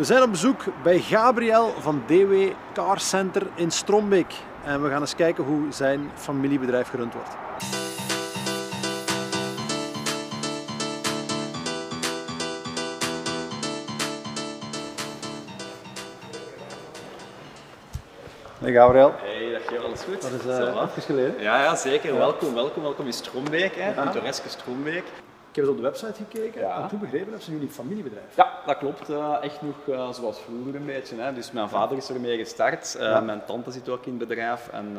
We zijn op bezoek bij Gabriel van DW Car Center in Strombeek. En we gaan eens kijken hoe zijn familiebedrijf gerund wordt. Hey Gabriel, Hey, dag Geer, alles goed? dat is uh, geleden. Ja, ja, zeker. Welkom, welkom, welkom in Strombeek, hè. pittoreske Strombeek. Ik heb eens op de website gekeken Ja. en toen begrepen dat ze jullie familiebedrijf. Ja, dat klopt. eh, echt nog eh, zoals vroeger een beetje. Hè. Dus mijn vader is ermee gestart. Eh, Ja. Mijn tante zit ook in het bedrijf. En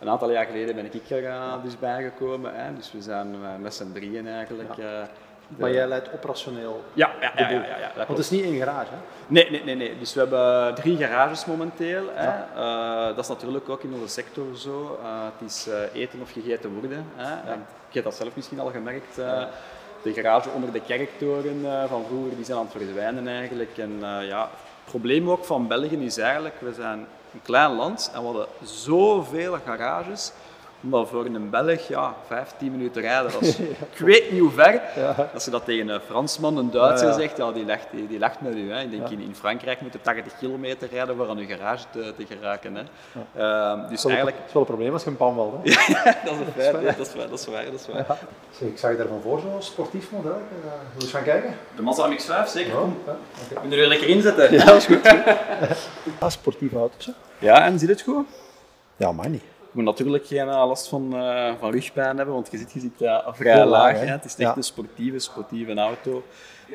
een aantal jaar geleden ben ik er dus bijgekomen. Hè. Dus we zijn met z'n drieën eigenlijk. Maar jij leidt operationeel. Ja, ja, ja, ja, Want het is niet één garage, hè? Nee, nee, nee, nee. Dus we hebben drie garages momenteel. Hè. Eh, dat is natuurlijk ook in onze sector zo. Eh, het is eh, eten of gegeten worden. Hè. Ik heb dat zelf misschien al gemerkt. De garage onder de kerktoren van vroeger die zijn aan het verdwijnen eigenlijk. En ja, het probleem ook van België is eigenlijk, we zijn een klein land en we hadden zoveel garages omdat voor een Belg, ja, 15 minuten rijden, dat is, ik weet niet hoe ver. Als je dat tegen een Fransman, een Duitser Ja, ja. zegt, ja, die, lacht, die, die lacht met u. Hè. Ik denk, in, in Frankrijk moet je 80 kilometer rijden voor aan uw garage te, te geraken. Hè. Ehm, dus eigenlijk, Het is wel een probleem als je een pan valt. Hè? dat is een feit, dat is waar, dat is waar. Dat is waar. Zeg, ik zag je daarvan voor zo'n sportief model. Uh, Wil je eens gaan kijken? De Mazda MX-5, zeker. Ja, oké. we er lekker inzetten. Ja, dat is goed. Ah, sportieve auto's. hè? Ja, en zit het goed? Ja, maar niet. Je moet natuurlijk geen eh, last van, eh, van rugpijn hebben, want je zit, je zit eh, vrij Heel laag. Het is echt een sportieve, sportieve auto.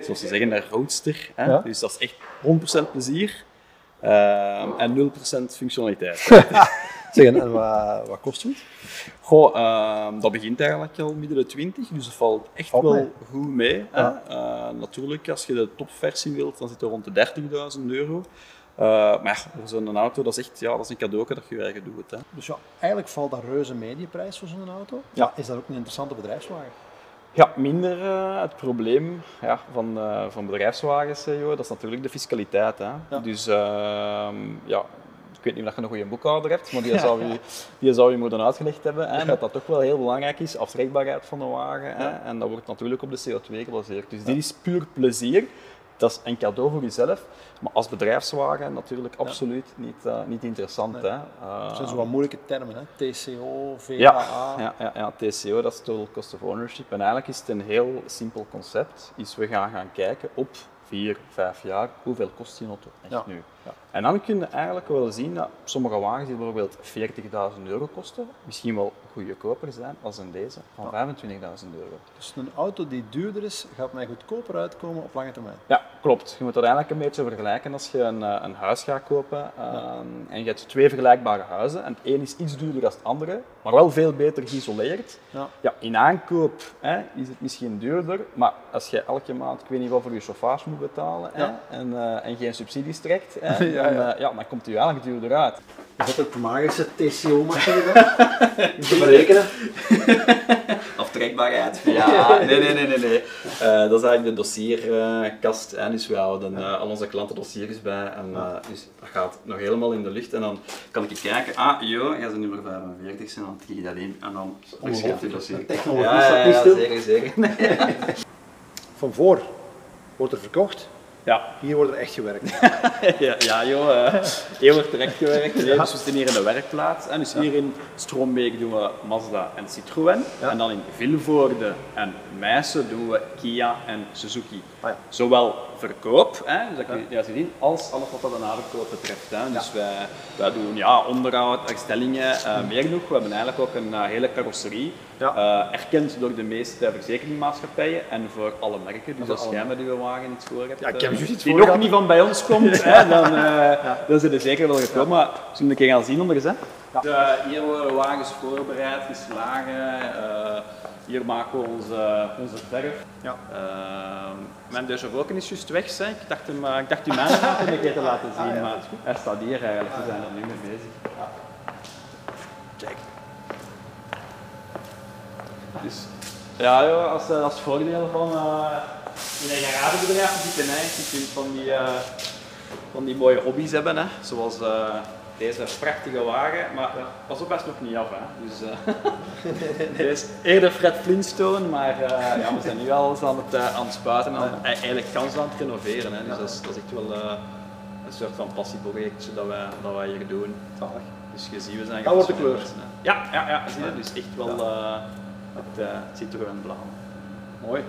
Zoals ze zeggen, een roadster. Hè. Dus dat is echt 100% plezier ehm, en 0% functionaliteit. Zeg, en, wat, wat kost het? Goh, ehm, dat begint eigenlijk al midden de 20, dus dat valt echt wel mee. goed mee. hè. Eh, natuurlijk, als je de topversie wilt, dan zit er rond de 30.000 euro. Eh, maar ja, voor zo'n auto, dat is echt ja, dat is een cadeau dat je je eigen doet. Hè. Dus ja, eigenlijk valt dat reuze mediaprijs voor zo'n auto. Ja. Maar Is dat ook een interessante bedrijfswagen? Ja, minder eh, het probleem ja, van, eh, van bedrijfswagens, joh, dat is natuurlijk de fiscaliteit. Hè. Ja. Dus ehm, ja, ik weet niet of je een goede boekhouder hebt, maar die zou je, die zou je moeten uitgelegd hebben. Hè, Dat dat toch wel heel belangrijk is, aftrekbaarheid van de wagen. Hè, en dat wordt natuurlijk op de CO2 gebaseerd. Dus dit is puur plezier. Dat is een cadeau voor jezelf, maar als bedrijfswagen natuurlijk absoluut niet, eh, niet interessant. Hè. Eh, Dat zijn zo wat moeilijke termen, hè? TCO, VAA. ja, ja, ja, ja, TCO, dat is Total Cost of Ownership. En eigenlijk is het een heel simpel concept. Is we gaan gaan kijken op vier, vijf jaar, hoeveel kost die auto echt Ja. nu? Ja. En dan kun je eigenlijk wel zien dat sommige wagens die bijvoorbeeld 40.000 euro kosten, misschien wel goedkoper zijn als een deze van 25.000 euro. Dus een auto die duurder is, gaat mij goedkoper uitkomen op lange termijn. Ja, klopt. Je moet dat eigenlijk een beetje vergelijken als je een, eh, een huis gaat kopen ehm, en je hebt twee vergelijkbare huizen en het een is iets duurder dan het andere, maar wel veel beter geïsoleerd. Ja. Ja, in aankoop hè, is het misschien duurder, maar als je elke maand, ik weet niet wat voor je chauffage moet betalen hè, en, eh, en geen subsidies trekt, hè, Ja, dan, ja. eh, ja, dan komt het je eigenlijk duurder uit. Is dat ook de magische TCO-machine? Te berekenen? Ja, nee, nee, nee, nee. nee. Eh, dat is eigenlijk de dossierkast. hè. dus we houden eh, al onze klanten dossiers bij. En, eh, dus dat gaat nog helemaal in de lucht. En dan kan ik kijken, ah, joh, jij bent nummer 45, en dan tik je dat in. En dan verschrijft je dossier. technologie ja, ja, niet ja, zeker, zeker. Van voor wordt er verkocht, Ja, hier wordt er echt gewerkt. ja, ja joh, eh, heel erg terecht gewerkt. Nee, Dus we zitten hier in de werkplaats. En dus hier in Stroombeek doen we Mazda en Citroën. Ja. En dan in Vilvoorde en Meissen doen we Kia en Suzuki. Ah ja. Zowel verkoop, hè, dus dat je ja. zien, als alles wat dat de naverkoop betreft. Hè. Dus wij, wij doen ja, onderhoud, herstellingen, eh, meer nog. We hebben eigenlijk ook een eh, hele carrosserie. Ja. eh, erkend door de meeste verzekeringsmaatschappijen en voor alle merken. Dus als jij met uw wagen iets voor hebt, Ja, ik heb iets die nog gehad. niet van bij ons komt, hè, dan, dan zijn er zeker wel gekomen. Maar zullen we een keer gaan zien onder eens, hè? De, hier worden wagens voorbereid, geslagen. Hier maken we onze, onze verf. Ja. Ehm, mijn vu is juist weg, zeg. Ik dacht hem, eh, ik dacht die mijn auto een keer te laten zien, Ah, ja, maar hij staat hier eigenlijk. We zijn er nu mee bezig. Check. Dus, ja, joh, als, eh, als voordeel van eh, in een garagebedrijf te zitten, hè. je kunt van die, van die mooie hobby's hebben, hè. zoals deze prachtige wagen, maar pas op, hij is nog niet af. Hè. Dus, uh, deze eerder Fred Flintstone, maar uh, ja, we zijn nu al aan het, uh, aan het spuiten en eigenlijk kan ze aan het renoveren. Hè. Dus dat is, dat is echt wel een soort van passieprojectje dat wij, dat wij hier doen. Zalig. Dus je ziet, we zijn Dat wordt de kleur. Ja, ja, ja, zie je, dus echt wel, het, het ziet er gewoon blauw. Mooi.